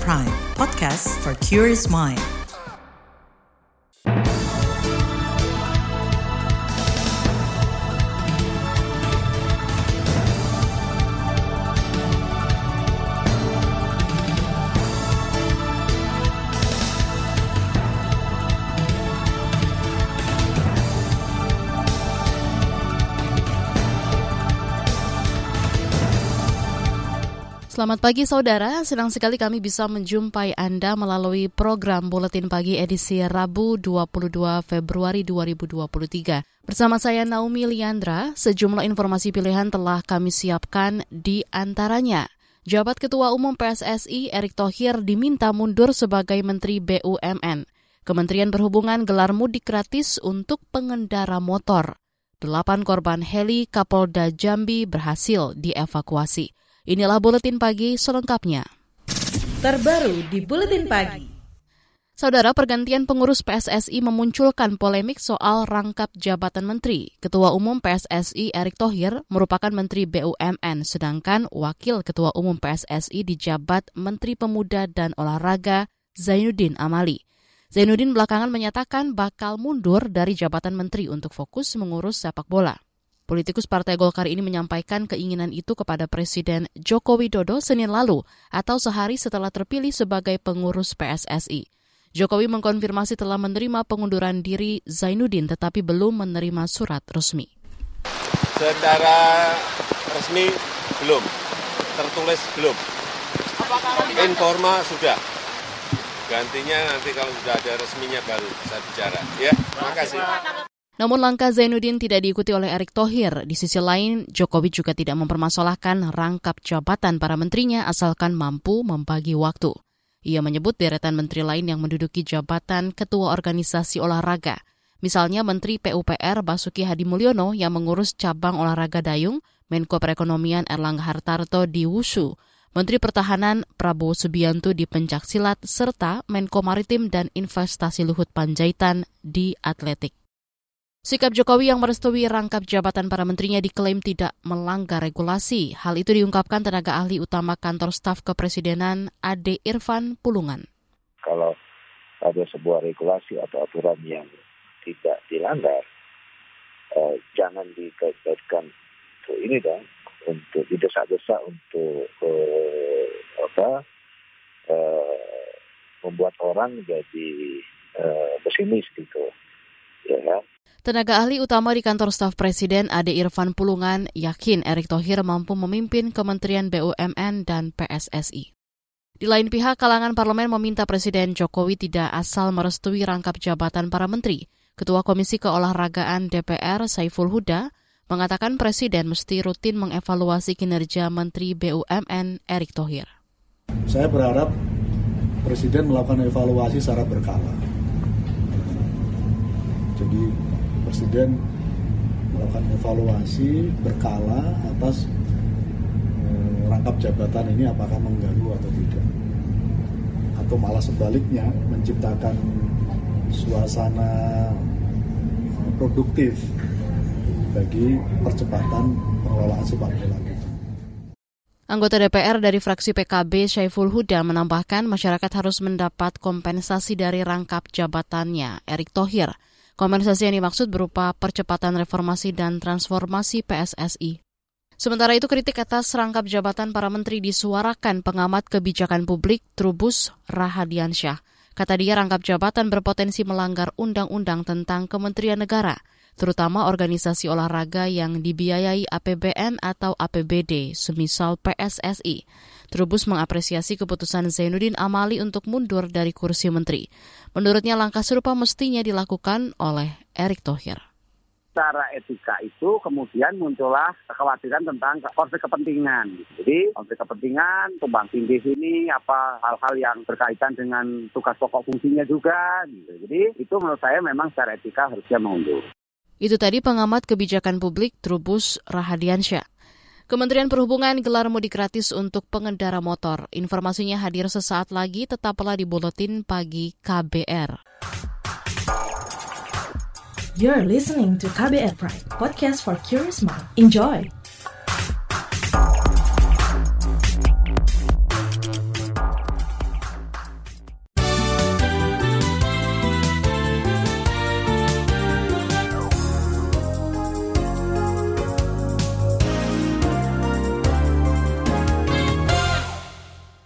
Prime, podcast for curious mind. Selamat pagi saudara, senang sekali kami bisa menjumpai Anda melalui program Buletin Pagi edisi Rabu 22 Februari 2023. Bersama saya Naomi Liandra, sejumlah informasi pilihan telah kami siapkan di antaranya. Jabat Ketua Umum PSSI Erick Thohir diminta mundur sebagai Menteri BUMN. Kementerian Perhubungan gelar mudik gratis untuk pengendara motor. Delapan korban heli Kapolda Jambi berhasil dievakuasi. Inilah buletin pagi selengkapnya. Terbaru di buletin pagi. Saudara pergantian pengurus PSSI memunculkan polemik soal rangkap jabatan menteri. Ketua Umum PSSI Erick Thohir merupakan Menteri BUMN, sedangkan Wakil Ketua Umum PSSI dijabat Menteri Pemuda dan Olahraga Zainuddin Amali. Zainuddin belakangan menyatakan bakal mundur dari jabatan menteri untuk fokus mengurus sepak bola. Politikus Partai Golkar ini menyampaikan keinginan itu kepada Presiden Joko Widodo Senin lalu atau sehari setelah terpilih sebagai pengurus PSSI. Jokowi mengkonfirmasi telah menerima pengunduran diri Zainuddin tetapi belum menerima surat resmi. Secara resmi belum, tertulis belum. Informa sudah. Gantinya nanti kalau sudah ada resminya baru bisa bicara. Ya, terima kasih. Namun langkah Zainuddin tidak diikuti oleh Erick Thohir. Di sisi lain, Jokowi juga tidak mempermasalahkan rangkap jabatan para menterinya asalkan mampu membagi waktu. Ia menyebut deretan menteri lain yang menduduki jabatan ketua organisasi olahraga. Misalnya Menteri PUPR Basuki Hadi Mulyono yang mengurus cabang olahraga dayung, Menko Perekonomian Erlangga Hartarto di Wushu, Menteri Pertahanan Prabowo Subianto di pencaksilat, serta Menko Maritim dan Investasi Luhut Panjaitan di atletik. Sikap Jokowi yang merestui rangkap jabatan para menterinya diklaim tidak melanggar regulasi. Hal itu diungkapkan tenaga ahli utama kantor staf kepresidenan Ade Irfan Pulungan. Kalau ada sebuah regulasi atau aturan yang tidak dilanggar, eh, jangan dikaitkan untuk ini dong, untuk didesak-desak untuk eh, apa eh, membuat orang jadi eh, pesimis gitu, ya? Tenaga ahli utama di kantor staf Presiden Ade Irfan Pulungan yakin Erick Thohir mampu memimpin Kementerian BUMN dan PSSI. Di lain pihak, kalangan parlemen meminta Presiden Jokowi tidak asal merestui rangkap jabatan para menteri. Ketua Komisi Keolahragaan DPR Saiful Huda mengatakan Presiden mesti rutin mengevaluasi kinerja Menteri BUMN Erick Thohir. Saya berharap Presiden melakukan evaluasi secara berkala. Jadi Presiden melakukan evaluasi berkala atas eh, rangkap jabatan ini apakah mengganggu atau tidak atau malah sebaliknya menciptakan suasana produktif bagi percepatan pengelolaan sepak bola. Anggota DPR dari fraksi PKB Syaiful Huda menambahkan masyarakat harus mendapat kompensasi dari rangkap jabatannya Erick Thohir. Kompensasi yang dimaksud berupa percepatan reformasi dan transformasi PSSI. Sementara itu kritik atas rangkap jabatan para menteri disuarakan pengamat kebijakan publik Trubus Rahadiansyah. Kata dia rangkap jabatan berpotensi melanggar undang-undang tentang kementerian negara, terutama organisasi olahraga yang dibiayai APBN atau APBD, semisal PSSI. Trubus mengapresiasi keputusan Zainuddin Amali untuk mundur dari kursi menteri. Menurutnya langkah serupa mestinya dilakukan oleh Erick Thohir secara etika itu kemudian muncullah kekhawatiran tentang konflik kepentingan. Jadi konflik kepentingan, tumbang tindih ini apa hal-hal yang berkaitan dengan tugas pokok fungsinya juga. Gitu. Jadi itu menurut saya memang secara etika harusnya mundur. Itu tadi pengamat kebijakan publik Trubus Rahadiansyah. Kementerian Perhubungan gelar mudik gratis untuk pengendara motor. Informasinya hadir sesaat lagi, tetaplah di Buletin Pagi KBR. You're listening to KBR Pride, podcast for curious mind. Enjoy!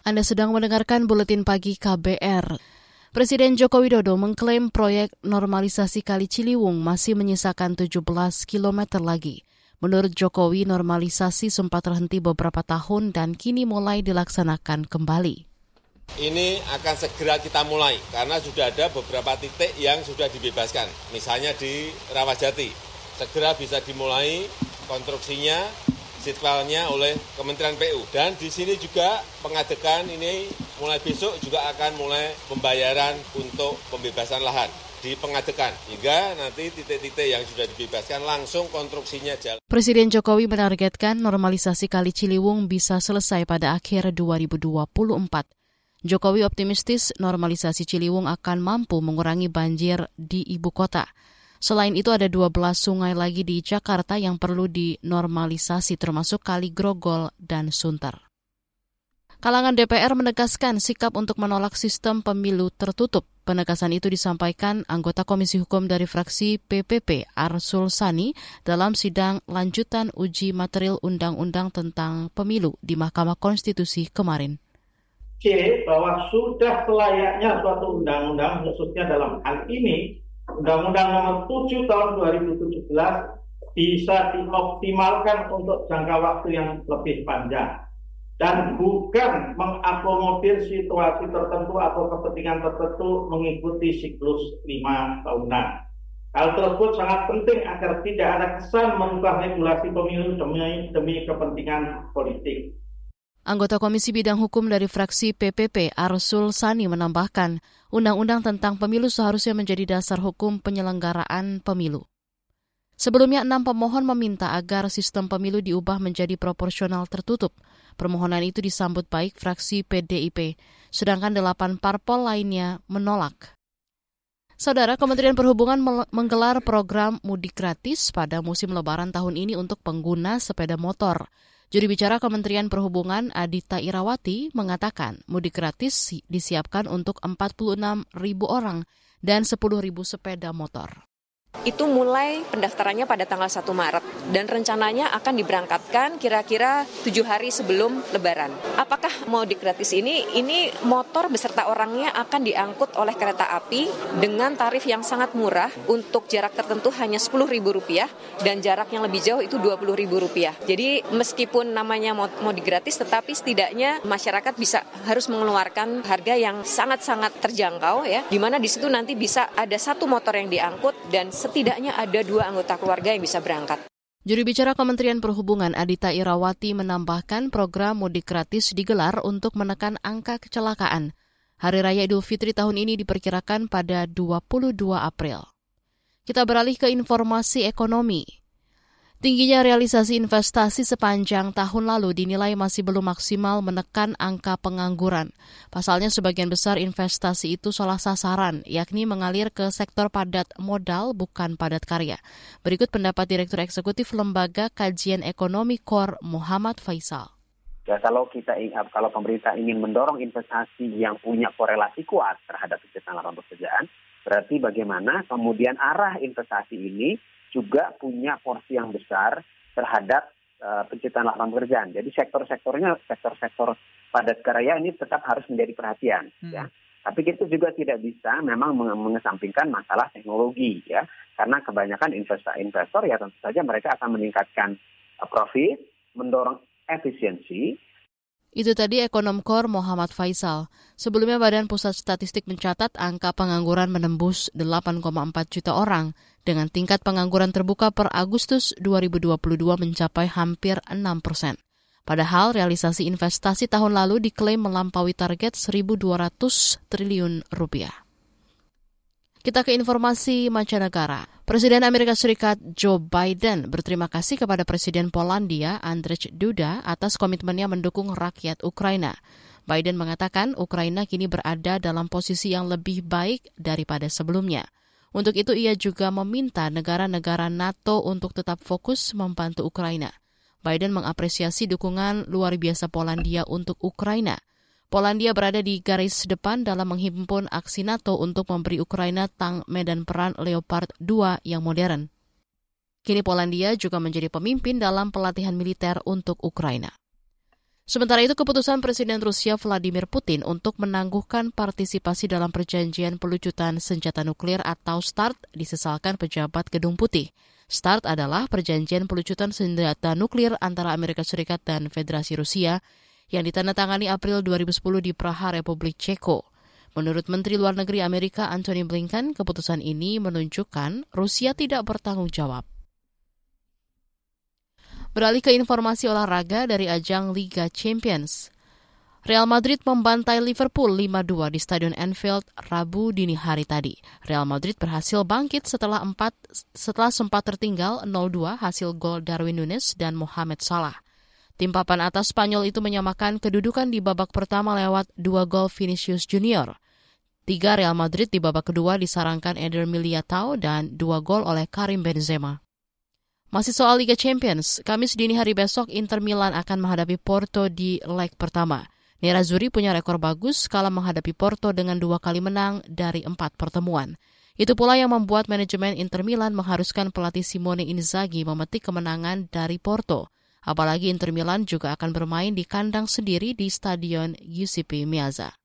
Anda sedang mendengarkan buletin pagi KBR. Presiden Joko Widodo mengklaim proyek normalisasi Kali Ciliwung masih menyisakan 17 km lagi. Menurut Jokowi, normalisasi sempat terhenti beberapa tahun dan kini mulai dilaksanakan kembali. Ini akan segera kita mulai karena sudah ada beberapa titik yang sudah dibebaskan. Misalnya di Rawajati, segera bisa dimulai konstruksinya sitwalnya oleh Kementerian PU. Dan di sini juga pengadekan ini mulai besok juga akan mulai pembayaran untuk pembebasan lahan di pengadekan hingga nanti titik-titik yang sudah dibebaskan langsung konstruksinya jalan. Presiden Jokowi menargetkan normalisasi Kali Ciliwung bisa selesai pada akhir 2024. Jokowi optimistis normalisasi Ciliwung akan mampu mengurangi banjir di ibu kota. Selain itu ada 12 sungai lagi di Jakarta yang perlu dinormalisasi termasuk Kali Grogol dan Sunter. Kalangan DPR menegaskan sikap untuk menolak sistem pemilu tertutup. Penegasan itu disampaikan anggota Komisi Hukum dari fraksi PPP Arsul Sani dalam sidang lanjutan uji material undang-undang tentang pemilu di Mahkamah Konstitusi kemarin. C bahwa sudah selayaknya suatu undang-undang khususnya dalam hal ini Undang-Undang Nomor 7 Tahun 2017 bisa dioptimalkan untuk jangka waktu yang lebih panjang dan bukan mengakomodir situasi tertentu atau kepentingan tertentu mengikuti siklus lima tahunan. Hal tersebut sangat penting agar tidak ada kesan merubah regulasi pemilu demi, demi kepentingan politik. Anggota Komisi Bidang Hukum dari fraksi PPP Arsul Sani menambahkan, undang-undang tentang pemilu seharusnya menjadi dasar hukum penyelenggaraan pemilu. Sebelumnya, enam pemohon meminta agar sistem pemilu diubah menjadi proporsional tertutup. Permohonan itu disambut baik fraksi PDIP, sedangkan delapan parpol lainnya menolak. Saudara, Kementerian Perhubungan menggelar program mudik gratis pada musim lebaran tahun ini untuk pengguna sepeda motor. Juri bicara Kementerian Perhubungan Adita Irawati mengatakan mudik gratis disiapkan untuk 46 ribu orang dan 10 ribu sepeda motor. Itu mulai pendaftarannya pada tanggal 1 Maret dan rencananya akan diberangkatkan kira-kira tujuh hari sebelum Lebaran. Apakah mudik gratis ini? Ini motor beserta orangnya akan diangkut oleh kereta api dengan tarif yang sangat murah untuk jarak tertentu hanya Rp10.000 dan jarak yang lebih jauh itu Rp20.000. Jadi meskipun namanya mudik gratis tetapi setidaknya masyarakat bisa harus mengeluarkan harga yang sangat-sangat terjangkau ya di mana di situ nanti bisa ada satu motor yang diangkut dan setidaknya ada dua anggota keluarga yang bisa berangkat. Juru bicara Kementerian Perhubungan Adita Irawati menambahkan program mudik gratis digelar untuk menekan angka kecelakaan. Hari Raya Idul Fitri tahun ini diperkirakan pada 22 April. Kita beralih ke informasi ekonomi. Tingginya realisasi investasi sepanjang tahun lalu dinilai masih belum maksimal menekan angka pengangguran. Pasalnya sebagian besar investasi itu salah sasaran, yakni mengalir ke sektor padat modal bukan padat karya. Berikut pendapat Direktur Eksekutif Lembaga Kajian Ekonomi KOR Muhammad Faisal. Ya, kalau kita ingat, kalau pemerintah ingin mendorong investasi yang punya korelasi kuat terhadap penciptaan lapangan pekerjaan, berarti bagaimana kemudian arah investasi ini juga punya porsi yang besar terhadap uh, penciptaan lapangan pekerjaan. Jadi sektor-sektornya, sektor-sektor padat karya ini tetap harus menjadi perhatian. Hmm. Ya. Tapi kita juga tidak bisa memang mengesampingkan masalah teknologi ya, karena kebanyakan investor-investor ya tentu saja mereka akan meningkatkan uh, profit, mendorong efisiensi, itu tadi ekonom KOR Muhammad Faisal. Sebelumnya Badan Pusat Statistik mencatat angka pengangguran menembus 8,4 juta orang dengan tingkat pengangguran terbuka per Agustus 2022 mencapai hampir 6 persen. Padahal realisasi investasi tahun lalu diklaim melampaui target 1.200 triliun rupiah. Kita ke informasi mancanegara. Presiden Amerika Serikat Joe Biden berterima kasih kepada Presiden Polandia Andrzej Duda atas komitmennya mendukung rakyat Ukraina. Biden mengatakan Ukraina kini berada dalam posisi yang lebih baik daripada sebelumnya. Untuk itu ia juga meminta negara-negara NATO untuk tetap fokus membantu Ukraina. Biden mengapresiasi dukungan luar biasa Polandia untuk Ukraina. Polandia berada di garis depan dalam menghimpun aksi NATO untuk memberi Ukraina tang medan peran Leopard 2 yang modern. Kini Polandia juga menjadi pemimpin dalam pelatihan militer untuk Ukraina. Sementara itu, keputusan Presiden Rusia Vladimir Putin untuk menangguhkan partisipasi dalam perjanjian pelucutan senjata nuklir atau START disesalkan pejabat Gedung Putih. START adalah perjanjian pelucutan senjata nuklir antara Amerika Serikat dan Federasi Rusia yang ditandatangani April 2010 di Praha, Republik Ceko. Menurut Menteri Luar Negeri Amerika Antony Blinken, keputusan ini menunjukkan Rusia tidak bertanggung jawab Beralih ke informasi olahraga dari ajang Liga Champions. Real Madrid membantai Liverpool 5-2 di Stadion Anfield Rabu dini hari tadi. Real Madrid berhasil bangkit setelah empat setelah sempat tertinggal 0-2 hasil gol Darwin Nunes dan Mohamed Salah. Tim papan atas Spanyol itu menyamakan kedudukan di babak pertama lewat dua gol Vinicius Junior. Tiga Real Madrid di babak kedua disarankan Eder Militao dan dua gol oleh Karim Benzema. Masih soal Liga Champions, Kamis dini hari besok Inter Milan akan menghadapi Porto di leg pertama. Nerazzurri punya rekor bagus kala menghadapi Porto dengan dua kali menang dari empat pertemuan. Itu pula yang membuat manajemen Inter Milan mengharuskan pelatih Simone Inzaghi memetik kemenangan dari Porto. Apalagi Inter Milan juga akan bermain di kandang sendiri di Stadion Giuseppe Meazza.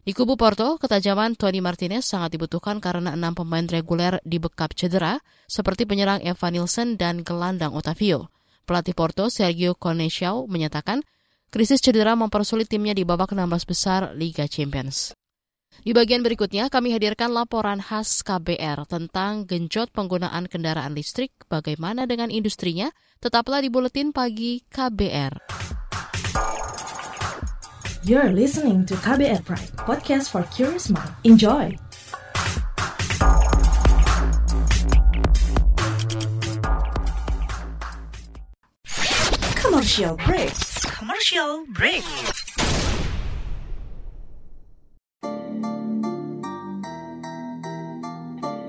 Di kubu Porto, ketajaman Tony Martinez sangat dibutuhkan karena enam pemain reguler dibekap cedera, seperti penyerang Evan Nielsen dan gelandang Otavio. Pelatih Porto, Sergio Conesiao, menyatakan krisis cedera mempersulit timnya di babak 16 besar Liga Champions. Di bagian berikutnya, kami hadirkan laporan khas KBR tentang genjot penggunaan kendaraan listrik, bagaimana dengan industrinya, tetaplah di Buletin Pagi KBR. You're listening to KBR Pride, podcast for curious mind. Enjoy! Commercial break. Commercial break.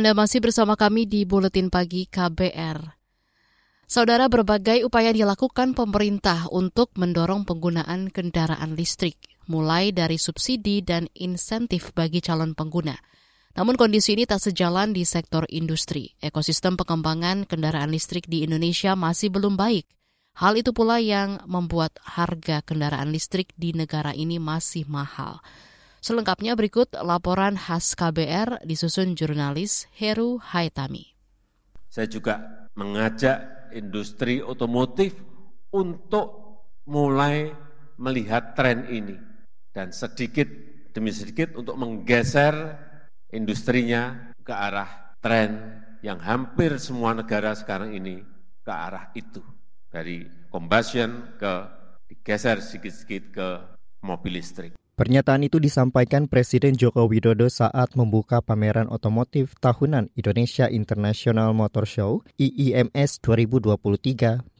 Anda masih bersama kami di Buletin Pagi KBR. Saudara, berbagai upaya dilakukan pemerintah untuk mendorong penggunaan kendaraan listrik, mulai dari subsidi dan insentif bagi calon pengguna. Namun kondisi ini tak sejalan di sektor industri. Ekosistem pengembangan kendaraan listrik di Indonesia masih belum baik. Hal itu pula yang membuat harga kendaraan listrik di negara ini masih mahal. Selengkapnya berikut laporan khas KBR disusun jurnalis Heru Haitami. Saya juga mengajak industri otomotif untuk mulai melihat tren ini dan sedikit demi sedikit untuk menggeser industrinya ke arah tren yang hampir semua negara sekarang ini ke arah itu dari combustion ke digeser sedikit-sedikit ke mobil listrik. Pernyataan itu disampaikan Presiden Joko Widodo saat membuka pameran otomotif tahunan Indonesia International Motor Show IIMS 2023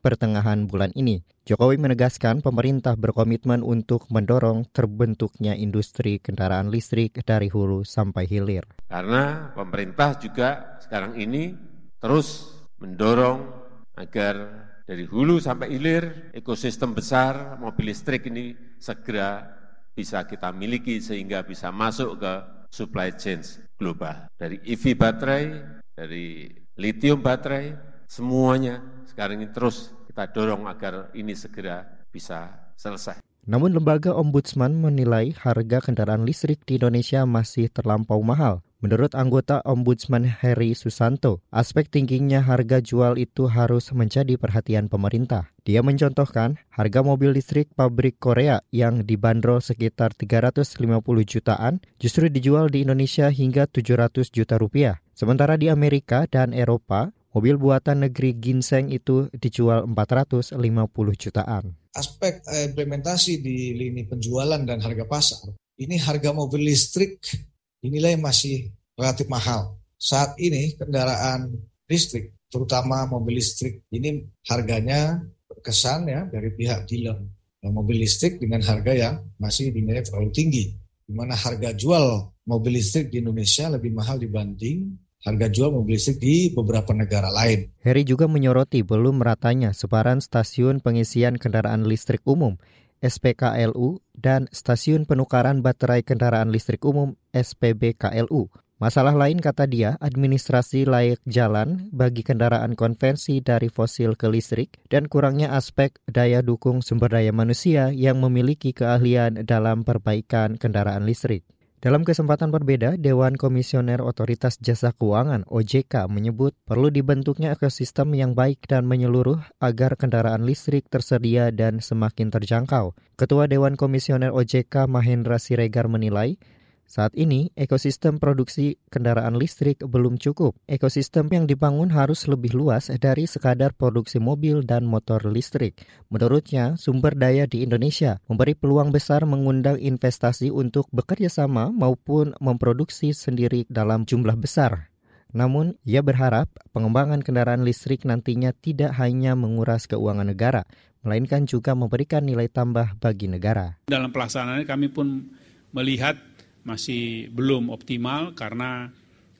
pertengahan bulan ini. Jokowi menegaskan pemerintah berkomitmen untuk mendorong terbentuknya industri kendaraan listrik dari hulu sampai hilir. Karena pemerintah juga sekarang ini terus mendorong agar dari hulu sampai hilir ekosistem besar mobil listrik ini segera bisa kita miliki sehingga bisa masuk ke supply chain global. Dari EV baterai, dari lithium baterai, semuanya sekarang ini terus kita dorong agar ini segera bisa selesai. Namun lembaga ombudsman menilai harga kendaraan listrik di Indonesia masih terlampau mahal. Menurut anggota Ombudsman Heri Susanto, aspek tingginya harga jual itu harus menjadi perhatian pemerintah. Dia mencontohkan harga mobil listrik pabrik Korea yang dibanderol sekitar 350 jutaan justru dijual di Indonesia hingga 700 juta rupiah. Sementara di Amerika dan Eropa, mobil buatan negeri ginseng itu dijual 450 jutaan. Aspek eh, implementasi di lini penjualan dan harga pasar, ini harga mobil listrik yang masih relatif mahal. Saat ini kendaraan listrik, terutama mobil listrik, ini harganya berkesan ya dari pihak dealer. Nah, mobil listrik dengan harga yang masih dinilai terlalu tinggi. Di mana harga jual mobil listrik di Indonesia lebih mahal dibanding harga jual mobil listrik di beberapa negara lain. Heri juga menyoroti belum meratanya sebaran stasiun pengisian kendaraan listrik umum SPKLU dan Stasiun Penukaran Baterai Kendaraan Listrik Umum SPBKLU. Masalah lain kata dia, administrasi layak jalan bagi kendaraan konvensi dari fosil ke listrik dan kurangnya aspek daya dukung sumber daya manusia yang memiliki keahlian dalam perbaikan kendaraan listrik. Dalam kesempatan berbeda, Dewan Komisioner Otoritas Jasa Keuangan OJK menyebut perlu dibentuknya ekosistem yang baik dan menyeluruh agar kendaraan listrik tersedia dan semakin terjangkau. Ketua Dewan Komisioner OJK Mahendra Siregar menilai saat ini, ekosistem produksi kendaraan listrik belum cukup. Ekosistem yang dibangun harus lebih luas dari sekadar produksi mobil dan motor listrik. Menurutnya, sumber daya di Indonesia memberi peluang besar mengundang investasi untuk bekerja sama maupun memproduksi sendiri dalam jumlah besar. Namun, ia berharap pengembangan kendaraan listrik nantinya tidak hanya menguras keuangan negara, melainkan juga memberikan nilai tambah bagi negara. Dalam pelaksanaannya kami pun melihat masih belum optimal karena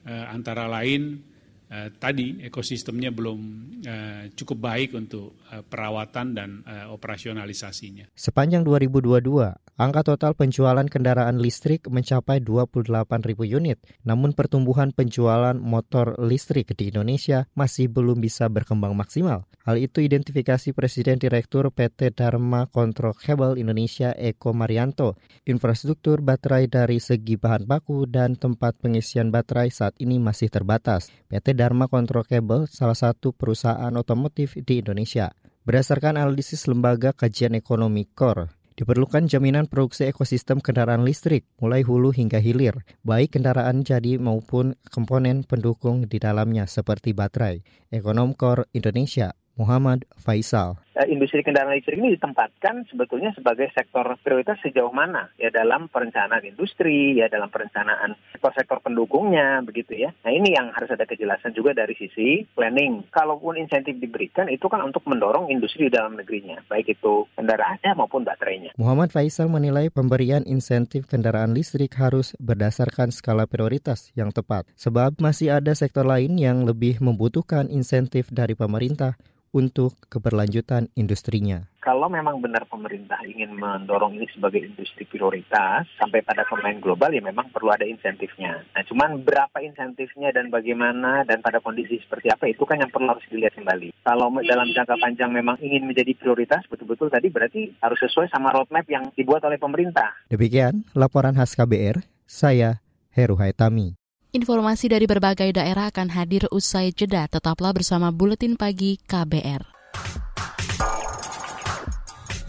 eh, antara lain eh, tadi ekosistemnya belum eh, cukup baik untuk eh, perawatan dan eh, operasionalisasinya. Sepanjang 2022, angka total penjualan kendaraan listrik mencapai 28 ribu unit. Namun pertumbuhan penjualan motor listrik di Indonesia masih belum bisa berkembang maksimal. Hal itu identifikasi Presiden Direktur PT Dharma Kontrol Kabel Indonesia Eko Marianto. Infrastruktur baterai dari segi bahan baku dan tempat pengisian baterai saat ini masih terbatas. PT Dharma Kontrol Kabel salah satu perusahaan otomotif di Indonesia. Berdasarkan analisis Lembaga Kajian Ekonomi KOR, Diperlukan jaminan produksi ekosistem kendaraan listrik, mulai hulu hingga hilir, baik kendaraan jadi maupun komponen pendukung di dalamnya seperti baterai. Ekonom Kor Indonesia, Muhammad Faisal. Industri kendaraan listrik ini ditempatkan sebetulnya sebagai sektor prioritas sejauh mana ya dalam perencanaan industri ya dalam perencanaan sektor-sektor pendukungnya begitu ya. Nah ini yang harus ada kejelasan juga dari sisi planning. Kalaupun insentif diberikan itu kan untuk mendorong industri di dalam negerinya baik itu kendaraannya maupun baterainya. Muhammad Faisal menilai pemberian insentif kendaraan listrik harus berdasarkan skala prioritas yang tepat sebab masih ada sektor lain yang lebih membutuhkan insentif dari pemerintah untuk keberlanjutan industrinya. Kalau memang benar pemerintah ingin mendorong ini sebagai industri prioritas sampai pada pemain global ya memang perlu ada insentifnya. Nah, cuman berapa insentifnya dan bagaimana dan pada kondisi seperti apa itu kan yang perlu harus dilihat kembali. Kalau dalam jangka panjang memang ingin menjadi prioritas betul-betul tadi berarti harus sesuai sama roadmap yang dibuat oleh pemerintah. Demikian laporan khas KBR, saya Heru Haitami. Informasi dari berbagai daerah akan hadir usai jeda. Tetaplah bersama Buletin Pagi KBR.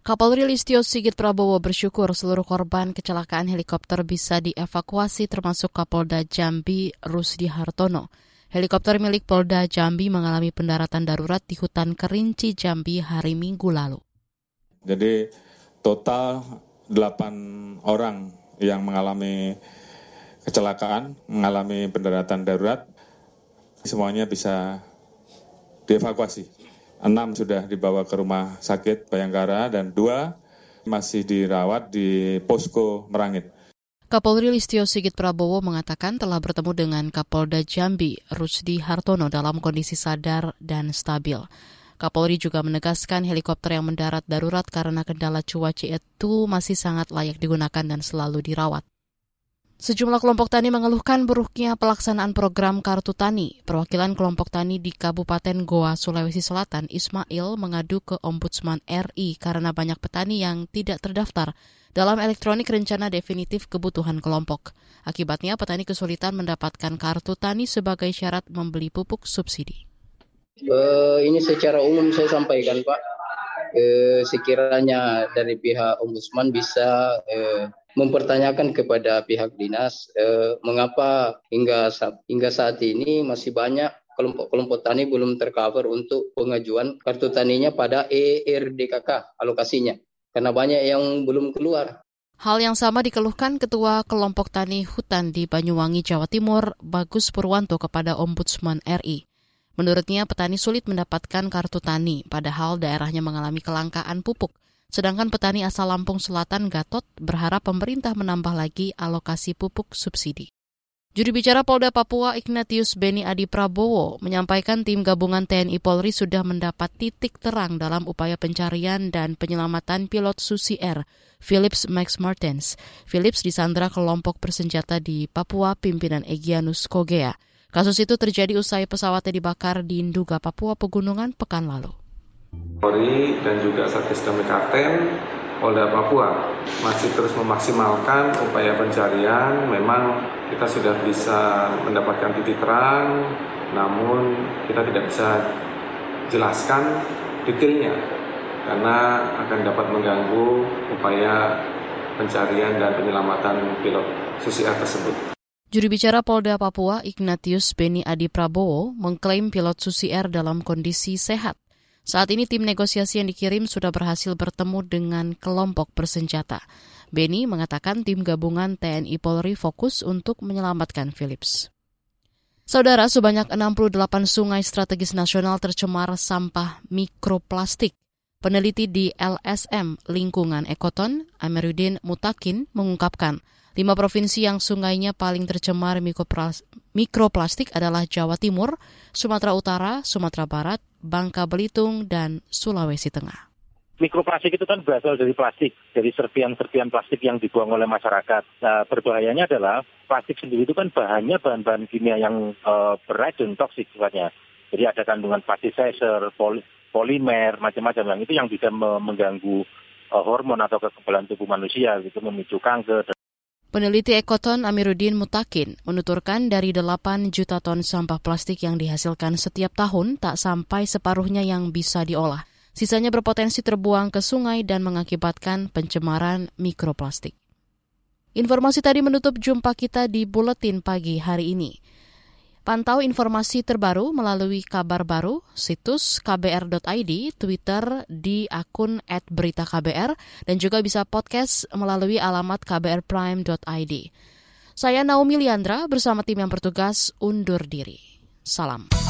Kapolri Listio Sigit Prabowo bersyukur seluruh korban kecelakaan helikopter bisa dievakuasi termasuk Kapolda Jambi Rusdi Hartono. Helikopter milik Polda Jambi mengalami pendaratan darurat di hutan Kerinci Jambi hari Minggu lalu. Jadi total 8 orang yang mengalami kecelakaan, mengalami pendaratan darurat, semuanya bisa dievakuasi enam sudah dibawa ke rumah sakit Bayangkara dan dua masih dirawat di posko Merangit. Kapolri Listio Sigit Prabowo mengatakan telah bertemu dengan Kapolda Jambi, Rusdi Hartono dalam kondisi sadar dan stabil. Kapolri juga menegaskan helikopter yang mendarat darurat karena kendala cuaca itu masih sangat layak digunakan dan selalu dirawat. Sejumlah kelompok tani mengeluhkan buruknya pelaksanaan program Kartu Tani. Perwakilan kelompok tani di Kabupaten Goa, Sulawesi Selatan, Ismail, mengadu ke Ombudsman RI karena banyak petani yang tidak terdaftar dalam elektronik rencana definitif kebutuhan kelompok. Akibatnya, petani kesulitan mendapatkan kartu tani sebagai syarat membeli pupuk subsidi. Uh, ini secara umum saya sampaikan, Pak. Uh, sekiranya dari pihak Ombudsman bisa uh, mempertanyakan kepada pihak dinas eh, mengapa hingga hingga saat ini masih banyak kelompok-kelompok tani belum tercover untuk pengajuan kartu taninya pada ERDKK alokasinya karena banyak yang belum keluar. Hal yang sama dikeluhkan Ketua Kelompok Tani Hutan di Banyuwangi, Jawa Timur, Bagus Purwanto kepada Ombudsman RI. Menurutnya, petani sulit mendapatkan kartu tani, padahal daerahnya mengalami kelangkaan pupuk. Sedangkan petani asal Lampung Selatan Gatot berharap pemerintah menambah lagi alokasi pupuk subsidi. Juri bicara Polda Papua Ignatius Beni Adi Prabowo menyampaikan tim gabungan TNI Polri sudah mendapat titik terang dalam upaya pencarian dan penyelamatan pilot Susi Air, Philips Max Martens. Philips disandra kelompok bersenjata di Papua pimpinan Egyanus Kogea. Kasus itu terjadi usai pesawatnya dibakar di Induga, Papua Pegunungan pekan lalu. Polri dan juga Satgas Damai Karten Polda Papua masih terus memaksimalkan upaya pencarian. Memang kita sudah bisa mendapatkan titik terang, namun kita tidak bisa jelaskan detailnya karena akan dapat mengganggu upaya pencarian dan penyelamatan pilot Susi Air tersebut. Juru bicara Polda Papua Ignatius Beni Adi Prabowo mengklaim pilot Susi Air dalam kondisi sehat saat ini tim negosiasi yang dikirim sudah berhasil bertemu dengan kelompok bersenjata. Beni mengatakan tim gabungan TNI Polri fokus untuk menyelamatkan Philips. Saudara, sebanyak 68 sungai strategis nasional tercemar sampah mikroplastik. Peneliti di LSM Lingkungan Ekoton, Amiruddin Mutakin, mengungkapkan Lima provinsi yang sungainya paling tercemar mikroplastik adalah Jawa Timur, Sumatera Utara, Sumatera Barat, Bangka Belitung, dan Sulawesi Tengah. Mikroplastik itu kan berasal dari plastik, dari serpian-serpian plastik yang dibuang oleh masyarakat. Nah, berbahayanya adalah plastik sendiri itu kan bahannya bahan-bahan kimia yang uh, beracun, toksik sifatnya. Jadi ada kandungan plasticizer, pol polimer, macam-macam yang itu yang bisa mengganggu uh, hormon atau kekebalan tubuh manusia, gitu memicu kanker. Peneliti Ekoton Amiruddin Mutakin menuturkan dari 8 juta ton sampah plastik yang dihasilkan setiap tahun tak sampai separuhnya yang bisa diolah. Sisanya berpotensi terbuang ke sungai dan mengakibatkan pencemaran mikroplastik. Informasi tadi menutup jumpa kita di Buletin Pagi hari ini. Pantau informasi terbaru melalui kabar baru, situs kbr.id, Twitter di akun @beritaKBR, dan juga bisa podcast melalui alamat kbrprime.id. Saya Naomi Liandra bersama tim yang bertugas undur diri. Salam.